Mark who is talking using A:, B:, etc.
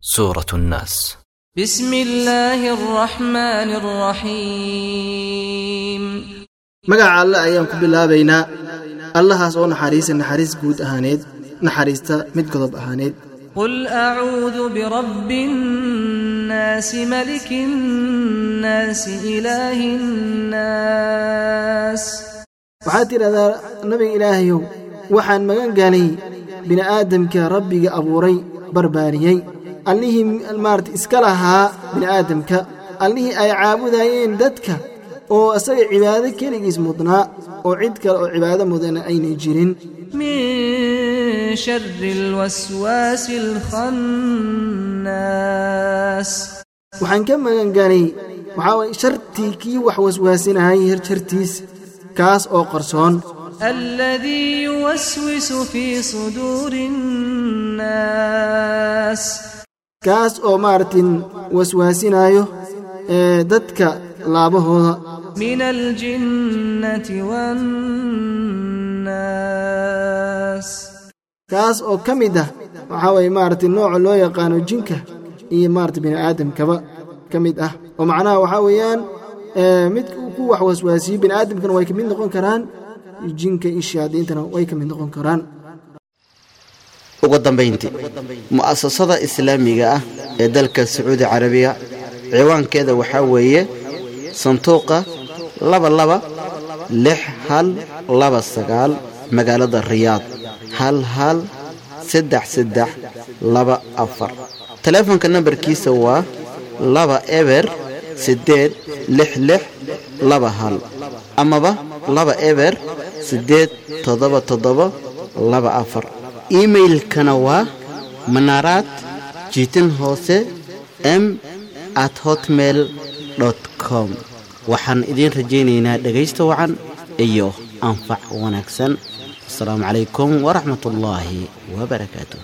A: سورة الناس
B: بسم الله الرحمن الرحيم
C: magaca alle ayaan ku bilaabaynaa allahaas oo naxariisa naxariis guud ahaaneed naxariista mid godob ahaaneed
B: قل أعوذ برب الناس ملك الناس إله الناس
C: waxaad tidhahdaa nabiga ilaahayow waxaan magan galay bini'aadamka rabbiga abuuray barbaariyey allihii maarata iska lahaa bini'aadamka. Allihii ay caabudayeen dadka oo isaga cibaado keligiis mudnaa oo cid kale oo cibaado mudana aynay jirin.
B: Min shari lwaswaasi
C: waxaan ka maganganay waxaa waye shartii kii wax waswaasinaayay her jartiis kaas oo qarsoon.
B: Alladii yuwaswisu fii suduuri nnaas
C: kaas oo maartin waswaasinaayo ee dadka laabahooda. Kaas oo ka mid ah waxaa waye maaragtay nooca loo yaqaano jinka iyo maarata bini'aadamkaba ka mid ah. Oo macnaha waxaa weeyaan midka ku wax waswaasiyo bini aadamkana way ka mid noqon karaan jinka iyo shayaadiintana way ka mid noqon karaan
D: ugu dambayntii mu'asasada islaamiga ah ee dalka sacuudi carabiya ciwaankeeda waxaa weeye sanduuqa laba laba lix hal laba sagaal magaalada riyaad hal hal saddex saddex laba afar. Teleefonka nambarkiisa waa laba eber siddeed lix lix laba hal amaba laba eber siddeed toddoba toddoba laba afar iimailkana waa manaaraad jiitin hoose m at hotmail com. Waxaan idiin rajaynaynaa dhegaysta wacan iyo anfac wanaagsan. Asalaamu calaykum waraxmat ullaahi wabarakaatuh